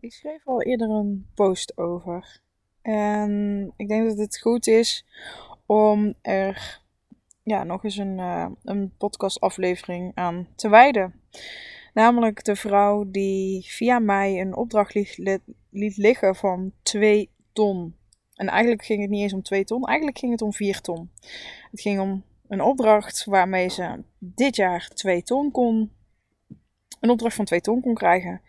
Ik schreef al eerder een post over. En ik denk dat het goed is om er ja, nog eens een, uh, een podcastaflevering aan te wijden. Namelijk de vrouw die via mij een opdracht liet, liet liggen van 2 ton. En eigenlijk ging het niet eens om 2 ton, eigenlijk ging het om 4 ton. Het ging om een opdracht waarmee ze dit jaar 2 ton kon. Een opdracht van 2 ton kon krijgen.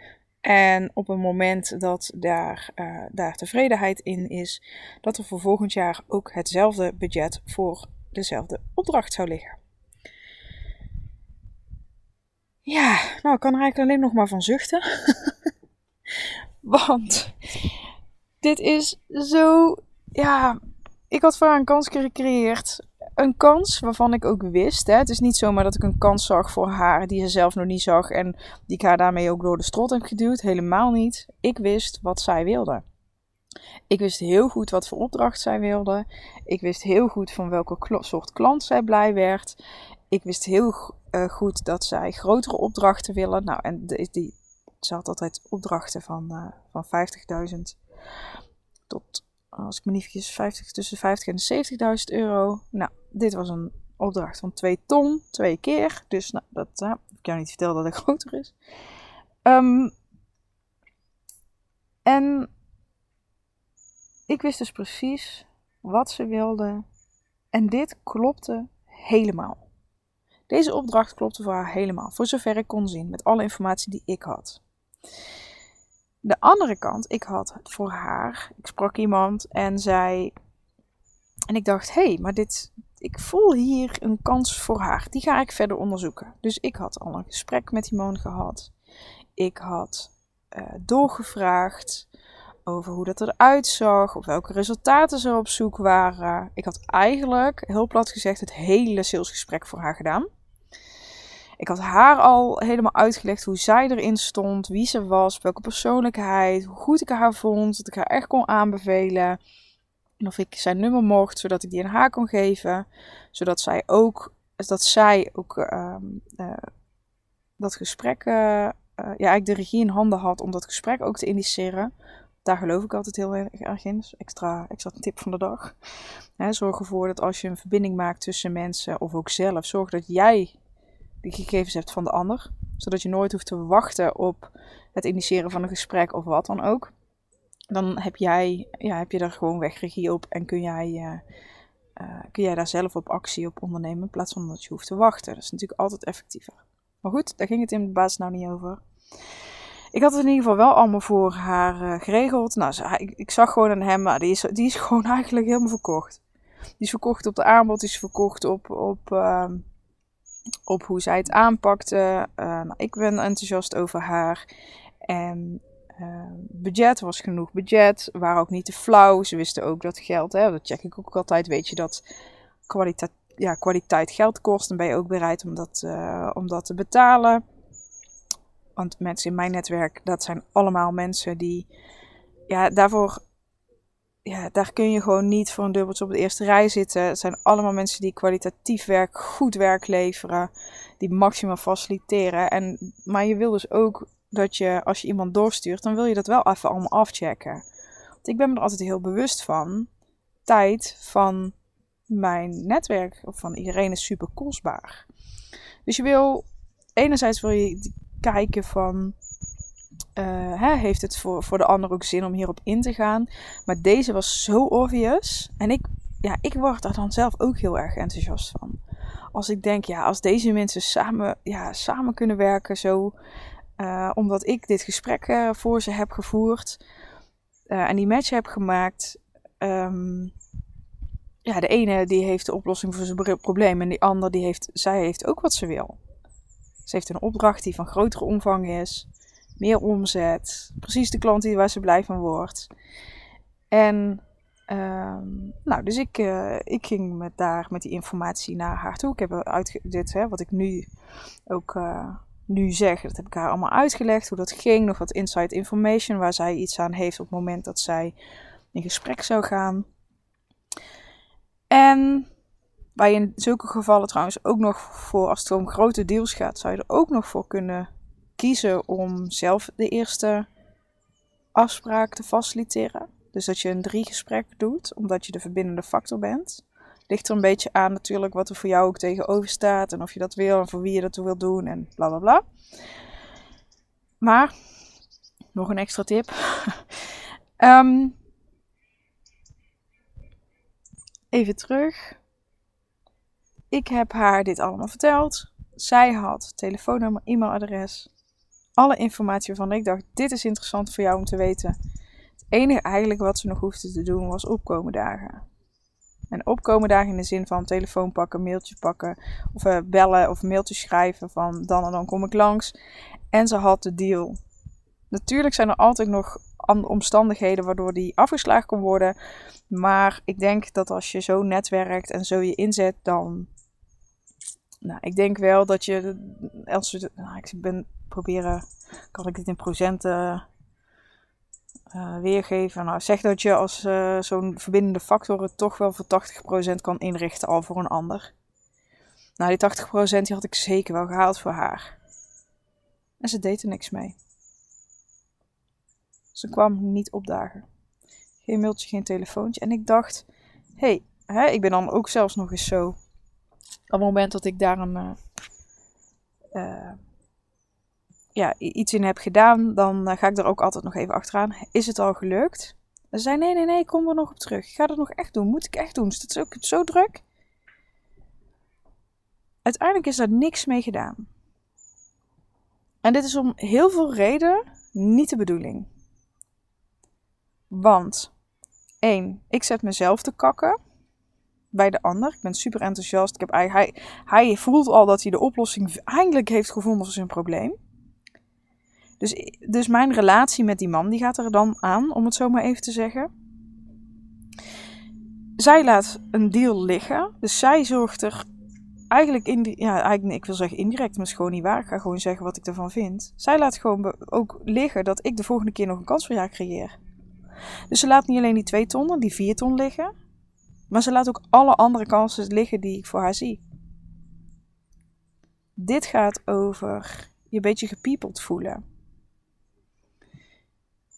En op een moment dat daar, uh, daar tevredenheid in is, dat er voor volgend jaar ook hetzelfde budget voor dezelfde opdracht zou liggen. Ja, nou, ik kan er eigenlijk alleen nog maar van zuchten. Want dit is zo. Ja, ik had voor een kans gecreëerd een kans waarvan ik ook wist. Hè, het is niet zomaar dat ik een kans zag voor haar die ze zelf nog niet zag en die ik haar daarmee ook door de strot heb geduwd. Helemaal niet. Ik wist wat zij wilde. Ik wist heel goed wat voor opdracht zij wilde. Ik wist heel goed van welke soort klant zij blij werd. Ik wist heel uh, goed dat zij grotere opdrachten willen. Nou, en die, die, ze had altijd opdrachten van, uh, van 50.000 tot als ik me niet vergis, 50, tussen 50 en 70.000 euro. Nou, dit was een opdracht van 2 ton, twee keer. Dus nou, dat uh, ik kan niet vertellen dat het groter is. Um, en ik wist dus precies wat ze wilde. En dit klopte helemaal. Deze opdracht klopte voor haar helemaal, voor zover ik kon zien, met alle informatie die ik had. De andere kant, ik had voor haar. Ik sprak iemand en zei. En ik dacht, hé, hey, maar dit. Ik voel hier een kans voor haar. Die ga ik verder onderzoeken. Dus ik had al een gesprek met die man gehad. Ik had uh, doorgevraagd over hoe dat eruit zag, op welke resultaten ze op zoek waren. Ik had eigenlijk, heel plat gezegd, het hele salesgesprek voor haar gedaan. Ik had haar al helemaal uitgelegd hoe zij erin stond, wie ze was, welke persoonlijkheid, hoe goed ik haar vond, dat ik haar echt kon aanbevelen. En of ik zijn nummer mocht, zodat ik die aan haar kon geven. Zodat zij ook, dat zij ook uh, uh, dat gesprek, uh, ja, eigenlijk de regie in handen had om dat gesprek ook te initiëren. Daar geloof ik altijd heel erg in. Dus extra, extra tip van de dag. zorg ervoor dat als je een verbinding maakt tussen mensen, of ook zelf, zorg dat jij die gegevens hebt van de ander. Zodat je nooit hoeft te wachten op het initiëren van een gesprek of wat dan ook. Dan heb, jij, ja, heb je daar gewoon weg regie op en kun jij, uh, uh, kun jij daar zelf op actie op ondernemen in plaats van dat je hoeft te wachten. Dat is natuurlijk altijd effectiever. Maar goed, daar ging het in de basis nou niet over. Ik had het in ieder geval wel allemaal voor haar uh, geregeld. Nou, ik, zag gewoon aan hem, maar die is, die is gewoon eigenlijk helemaal verkocht. Die is verkocht op de aanbod, die is verkocht op, op, ehm, op hoe zij het aanpakte. Nou, ik ben enthousiast over haar. En uh, budget was genoeg budget. Waren ook niet te flauw. Ze wisten ook dat geld, hè, dat check ik ook altijd. Weet je dat kwaliteit, ja, kwaliteit geld kost. Dan ben je ook bereid om dat, uh, om dat te betalen. Want mensen in mijn netwerk, dat zijn allemaal mensen die. Ja, daarvoor ja, daar kun je gewoon niet voor een dubbeltje op de eerste rij zitten. Het zijn allemaal mensen die kwalitatief werk, goed werk leveren, die maximaal faciliteren. En, maar je wil dus ook dat je, als je iemand doorstuurt, dan wil je dat wel even allemaal afchecken. Want ik ben me er altijd heel bewust van. Tijd van mijn netwerk of van iedereen is super kostbaar. Dus je wil, enerzijds wil je kijken van uh, hè, heeft het voor, voor de ander ook zin om hierop in te gaan. Maar deze was zo obvious. En ik, ja, ik word daar dan zelf ook heel erg enthousiast van. Als ik denk, ja, als deze mensen samen, ja, samen kunnen werken, zo. Uh, omdat ik dit gesprek uh, voor ze heb gevoerd. en die match heb gemaakt. Um, ja, de ene die heeft de oplossing voor zijn probleem. En die ander die heeft, zij heeft ook wat ze wil. Ze heeft een opdracht die van grotere omvang is meer omzet. Precies de klant die waar ze blij van wordt. En um, nou, dus ik, ik ging met daar met die informatie naar haar toe. Ik heb uit dit, hè, wat ik nu ook nu zeg, dat heb ik haar allemaal uitgelegd. Hoe dat ging, nog wat inside information waar zij iets aan heeft op het moment dat zij in gesprek zou gaan. En waar je in zulke gevallen trouwens ook nog voor, als het om grote deals gaat, zou je er ook nog voor kunnen kiezen om zelf de eerste afspraak te faciliteren. Dus dat je een drie gesprek doet, omdat je de verbindende factor bent. Ligt er een beetje aan natuurlijk wat er voor jou ook tegenover staat. En of je dat wil en voor wie je dat wil doen en bla bla bla. Maar, nog een extra tip. Ehm, even terug. Ik heb haar dit allemaal verteld. Zij had telefoonnummer, e-mailadres, alle informatie waarvan ik dacht: dit is interessant voor jou om te weten. Het enige eigenlijk wat ze nog hoefde te doen was opkomen dagen. En opkomen dagen in de zin van telefoon pakken, mailtje pakken, of uh, bellen of mailtje schrijven van dan en dan kom ik langs. En ze had de deal. Natuurlijk zijn er altijd nog andere omstandigheden waardoor die afgeslagen kon worden. Maar ik denk dat als je zo netwerkt en zo je inzet, dan. Nou, ik denk wel dat je. Als nou, ik ben proberen. Kan ik dit in procenten uh, weergeven? Nou, zeg dat je als uh, zo'n verbindende factor het toch wel voor 80% kan inrichten al voor een ander. Nou, die 80% die had ik zeker wel gehaald voor haar. En ze deed er niks mee. Ze kwam niet opdagen. Geen mailtje, geen telefoontje. En ik dacht, hé, hey, ik ben dan ook zelfs nog eens zo. Op het moment dat ik daar een, uh, ja, iets in heb gedaan, dan uh, ga ik er ook altijd nog even achteraan. Is het al gelukt? Ze zei, nee, nee, nee, kom er nog op terug. Ik ga het nog echt doen. Moet ik echt doen. Is het ook zo druk? Uiteindelijk is daar niks mee gedaan. En dit is om heel veel redenen niet de bedoeling. Want, één, ik zet mezelf te kakken bij de ander. Ik ben super enthousiast. Ik heb, hij, hij voelt al dat hij de oplossing eindelijk heeft gevonden voor zijn probleem. Dus, dus mijn relatie met die man, die gaat er dan aan, om het zo maar even te zeggen. Zij laat een deal liggen. Dus zij zorgt er eigenlijk, in ja, eigenlijk ik wil zeggen indirect, maar is gewoon niet waar. Ik ga gewoon zeggen wat ik ervan vind. Zij laat gewoon ook liggen dat ik de volgende keer nog een kans voor jou creëer. Dus ze laat niet alleen die twee ton, die vier ton liggen. Maar ze laat ook alle andere kansen liggen die ik voor haar zie. Dit gaat over je een beetje gepiepeld voelen.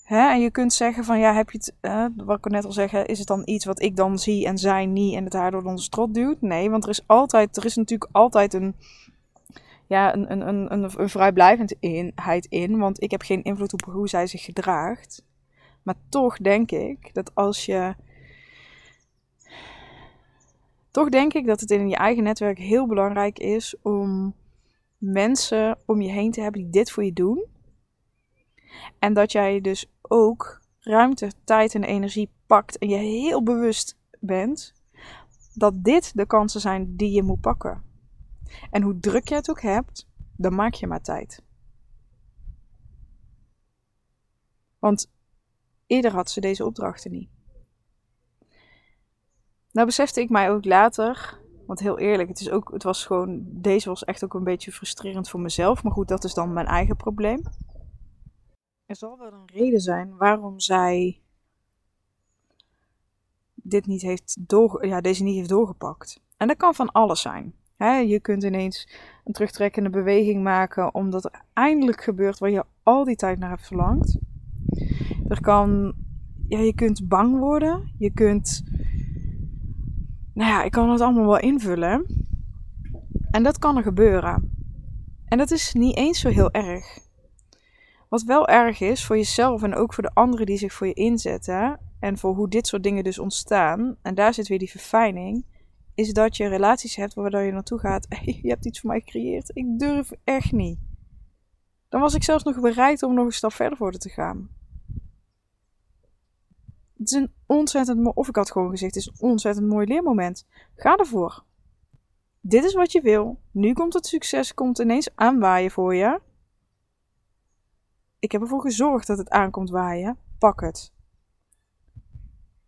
Hè? En je kunt zeggen van ja, heb je het, wat ik net al zeggen, is het dan iets wat ik dan zie en zij niet en het haar door onze strot duwt? Nee, want er is altijd, er is natuurlijk altijd een, ja, een, een, een, een, een vrijblijvendheid in, want ik heb geen invloed op hoe zij zich gedraagt. Maar toch denk ik dat als je. Toch denk ik dat het in je eigen netwerk heel belangrijk is om mensen om je heen te hebben die dit voor je doen. En dat jij dus ook ruimte, tijd en energie pakt en je heel bewust bent dat dit de kansen zijn die je moet pakken. En hoe druk je het ook hebt, dan maak je maar tijd. Want eerder had ze deze opdrachten niet. Nou besefte ik mij ook later, want heel eerlijk, het, is ook, het was gewoon, deze was echt ook een beetje frustrerend voor mezelf. Maar goed, dat is dan mijn eigen probleem. Er zal wel een reden zijn waarom zij dit niet heeft door, ja, deze niet heeft doorgepakt. En dat kan van alles zijn. je kunt ineens een terugtrekkende beweging maken omdat er eindelijk gebeurt waar je al die tijd naar hebt verlangd. Er kan, ja, je kunt bang worden. Je kunt, nou ja, ik kan het allemaal wel invullen. En dat kan er gebeuren. En dat is niet eens zo heel erg. Wat wel erg is voor jezelf en ook voor de anderen die zich voor je inzetten. En voor hoe dit soort dingen dus ontstaan. En daar zit weer die verfijning. Is dat je relaties hebt waar je naartoe gaat. Je hebt iets voor mij gecreëerd. Ik durf echt niet. Dan was ik zelfs nog bereid om nog een stap verder voor te gaan. Het is een ontzettend mooi, of ik had gewoon gezegd, het is een ontzettend mooi leermoment. Ga ervoor. Dit is wat je wil. Nu komt het succes, komt ineens aanwaaien voor je. Ik heb ervoor gezorgd dat het aankomt waaien. Pak het.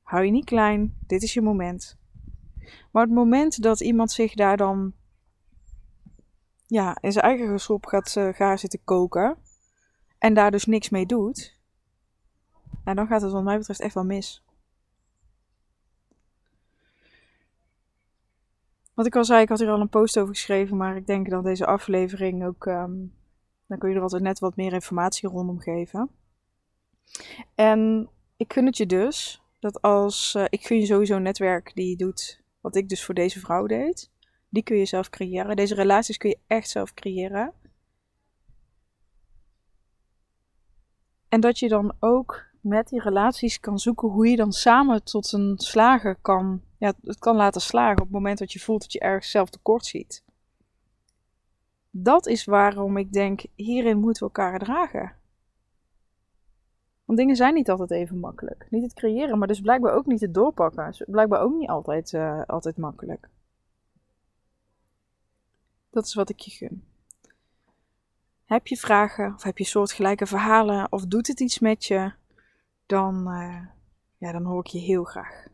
Hou je niet klein, dit is je moment. Maar het moment dat iemand zich daar dan ja, in zijn eigen gesop gaat uh, zitten koken en daar dus niks mee doet, nou, dan gaat het wat mij betreft echt wel mis. Wat ik al zei, ik had hier al een post over geschreven, maar ik denk dat deze aflevering ook. Um, dan kun je er altijd net wat meer informatie rondom geven. En ik gun het je dus dat als uh, ik gun je sowieso een netwerk die doet wat ik dus voor deze vrouw deed. Die kun je zelf creëren. Deze relaties kun je echt zelf creëren. En dat je dan ook met die relaties kan zoeken hoe je dan samen tot een slager kan, ja, het kan laten slagen op het moment dat je voelt dat je ergens zelf tekort ziet. Dat is waarom ik denk, hierin moeten we elkaar dragen. Want dingen zijn niet altijd even makkelijk. Niet het creëren, maar dus blijkbaar ook niet het doorpakken. Dus blijkbaar ook niet altijd, uh, altijd makkelijk. Dat is wat ik je gun. Heb je vragen of heb je soortgelijke verhalen of doet het iets met je? Dan, uh, ja, dan hoor ik je heel graag.